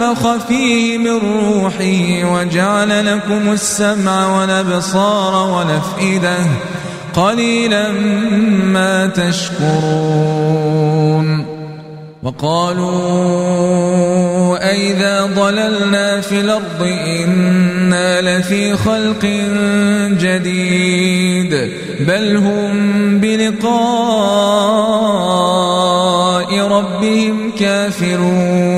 ونفخ فيه من روحه وجعل لكم السمع والأبصار والأفئدة قليلا ما تشكرون وقالوا أئذا ضللنا في الأرض إنا لفي خلق جديد بل هم بلقاء ربهم كافرون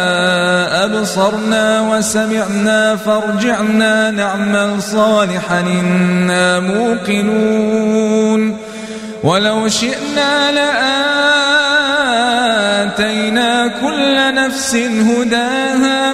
أبصرنا وسمعنا فارجعنا نعمل صالحا إنا موقنون. ولو شئنا لآتينا كل نفس هداها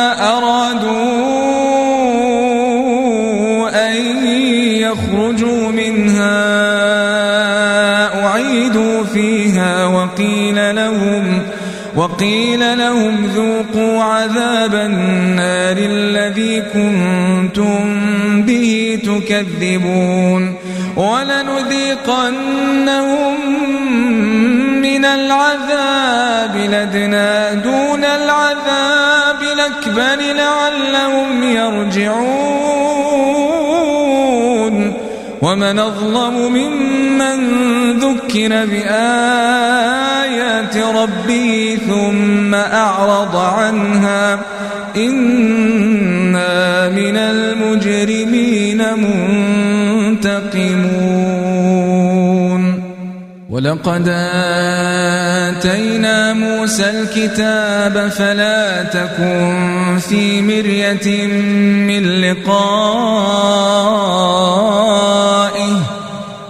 يخرجوا منها أعيدوا فيها وقيل لهم وقيل لهم ذوقوا عذاب النار الذي كنتم به تكذبون ولنذيقنهم من العذاب لدنا دون العذاب الأكبر لعلهم يرجعون ومن أظلم ممن ذكر بآيات ربه ثم أعرض عنها إنا من المجرمين منتقمون. ولقد آتينا موسى الكتاب فلا تكن في مرية من لقائه.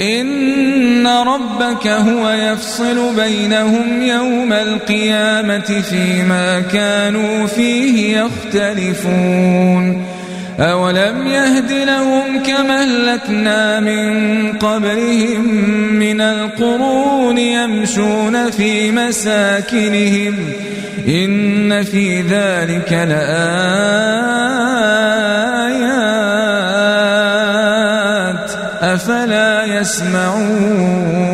إن ربك هو يفصل بينهم يوم القيامة فيما كانوا فيه يختلفون. أولم يهد لهم كما أهلكنا من قبلهم من القرون يمشون في مساكنهم؟ إن في ذلك لآيات أفلا يسمعون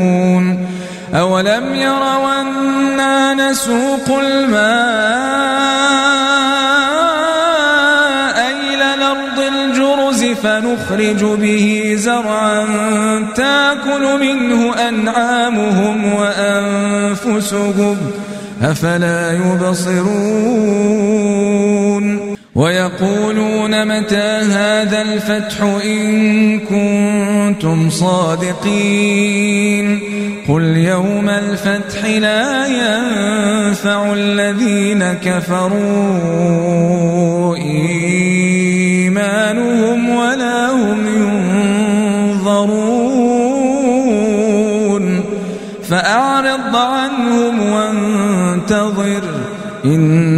أولم يروا أنا نسوق الماء إلى الأرض الجرز فنخرج به زرعا تأكل منه أنعامهم وأنفسهم أفلا يبصرون ويقولون متى هذا الفتح إن كنتم صادقين. قل يوم الفتح لا ينفع الذين كفروا إيمانهم ولا هم ينظرون. فأعرض عنهم وانتظر إن